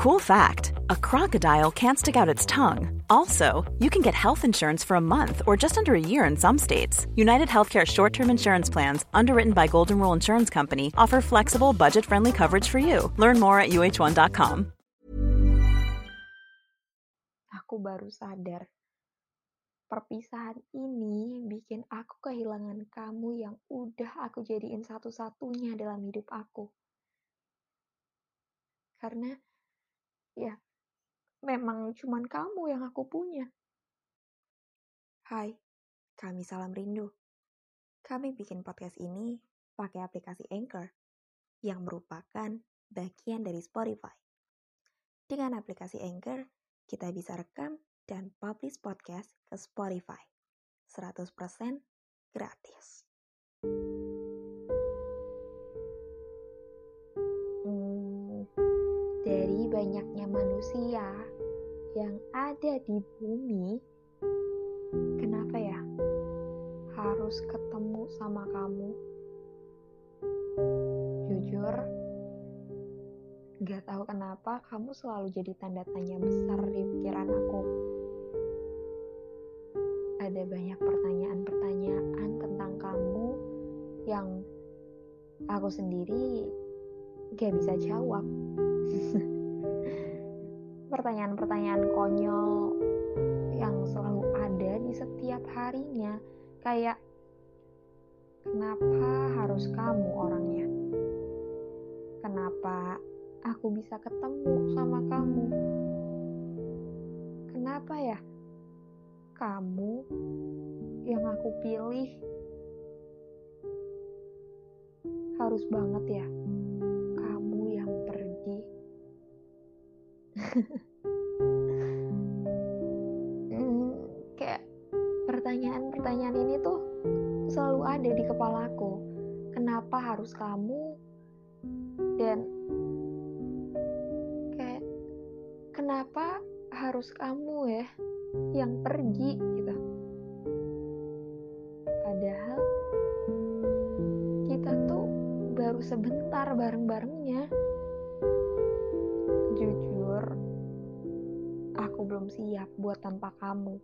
Cool fact a crocodile can't stick out its tongue. Also, you can get health insurance for a month or just under a year in some states. United Healthcare short term insurance plans, underwritten by Golden Rule Insurance Company, offer flexible, budget friendly coverage for you. Learn more at uh1.com. Aku baru sadar, perpisahan ini bikin aku kehilangan kamu yang udah aku jadiin satu-satunya dalam hidup aku. Karena Ya, memang cuman kamu yang aku punya. Hai, kami Salam Rindu. Kami bikin podcast ini pakai aplikasi Anchor yang merupakan bagian dari Spotify. Dengan aplikasi Anchor, kita bisa rekam dan publish podcast ke Spotify. 100% gratis. Banyaknya manusia yang ada di bumi, kenapa ya harus ketemu sama kamu? Jujur, gak tahu kenapa kamu selalu jadi tanda tanya besar di pikiran aku. Ada banyak pertanyaan-pertanyaan tentang kamu yang aku sendiri gak bisa jawab. Pertanyaan-pertanyaan konyol yang selalu ada di setiap harinya. Kayak, kenapa harus kamu orangnya? Kenapa aku bisa ketemu sama kamu? Kenapa ya? Kamu yang aku pilih harus banget ya hmm, kayak pertanyaan-pertanyaan ini tuh selalu ada di kepalaku. Kenapa harus kamu? Dan kayak kenapa harus kamu ya yang pergi gitu. Padahal kita tuh baru sebentar bareng-barengnya. Belum siap buat tanpa kamu.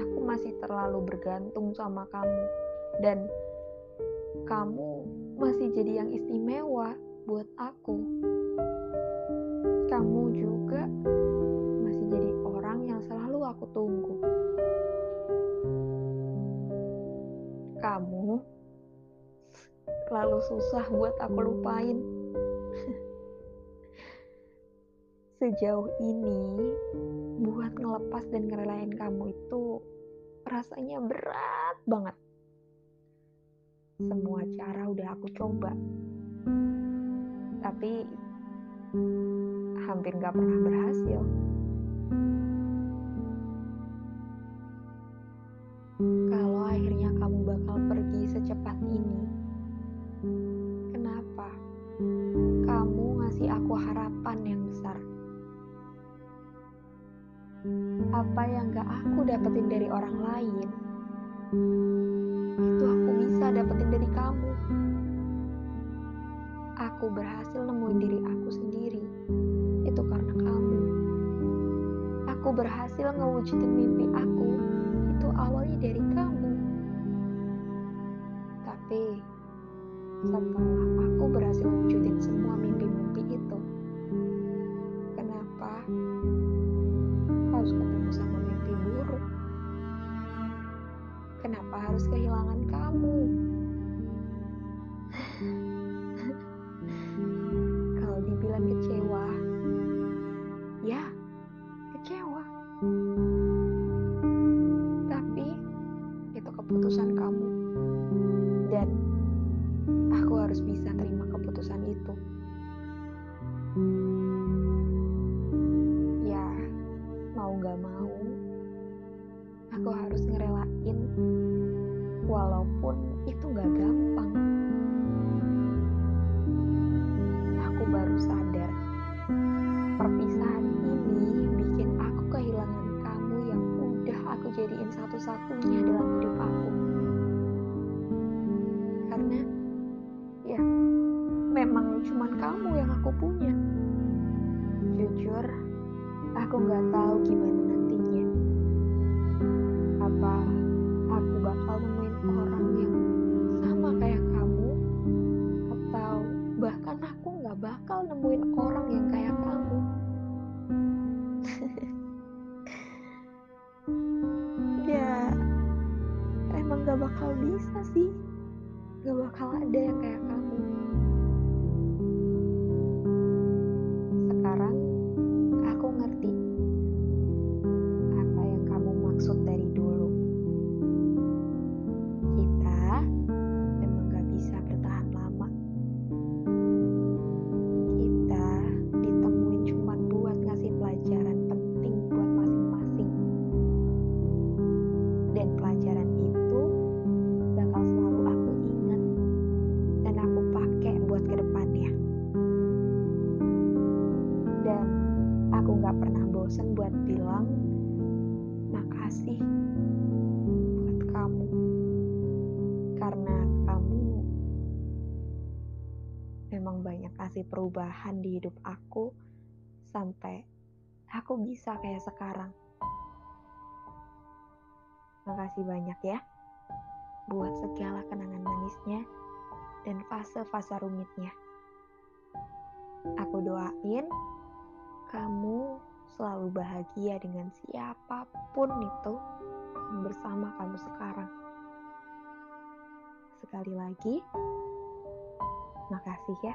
Aku masih terlalu bergantung sama kamu, dan kamu masih jadi yang istimewa buat aku. Kamu juga masih jadi orang yang selalu aku tunggu. Kamu terlalu susah buat aku lupain. Sejauh ini buat ngelepas dan ngerelain kamu itu rasanya berat banget. Semua cara udah aku coba. Tapi hampir gak pernah berhasil. Kalau akhirnya kamu bakal pergi secepat ini, apa yang gak aku dapetin dari orang lain, itu aku bisa dapetin dari kamu. Aku berhasil nemuin diri aku sendiri. Itu karena kamu. Aku berhasil ngewujudin mimpi aku. Itu awalnya dari kamu. Tapi setelah harus bisa terima keputusan itu. Ya, mau gak mau, aku harus ngerelain walaupun itu gak gampang. Punya. Jujur, aku nggak tahu gimana nantinya. Apa aku bakal nemuin orang yang sama kayak kamu, atau bahkan aku nggak bakal nemuin orang yang kayak kamu. ya, emang gak bakal bisa sih. Gak bakal ada yang kayak kamu. Makasih buat kamu. Karena kamu memang banyak kasih perubahan di hidup aku sampai aku bisa kayak sekarang. Makasih banyak ya buat segala kenangan manisnya dan fase-fase rumitnya. Aku doain kamu selalu bahagia dengan siapa pun itu yang bersama kamu sekarang. Sekali lagi, makasih ya.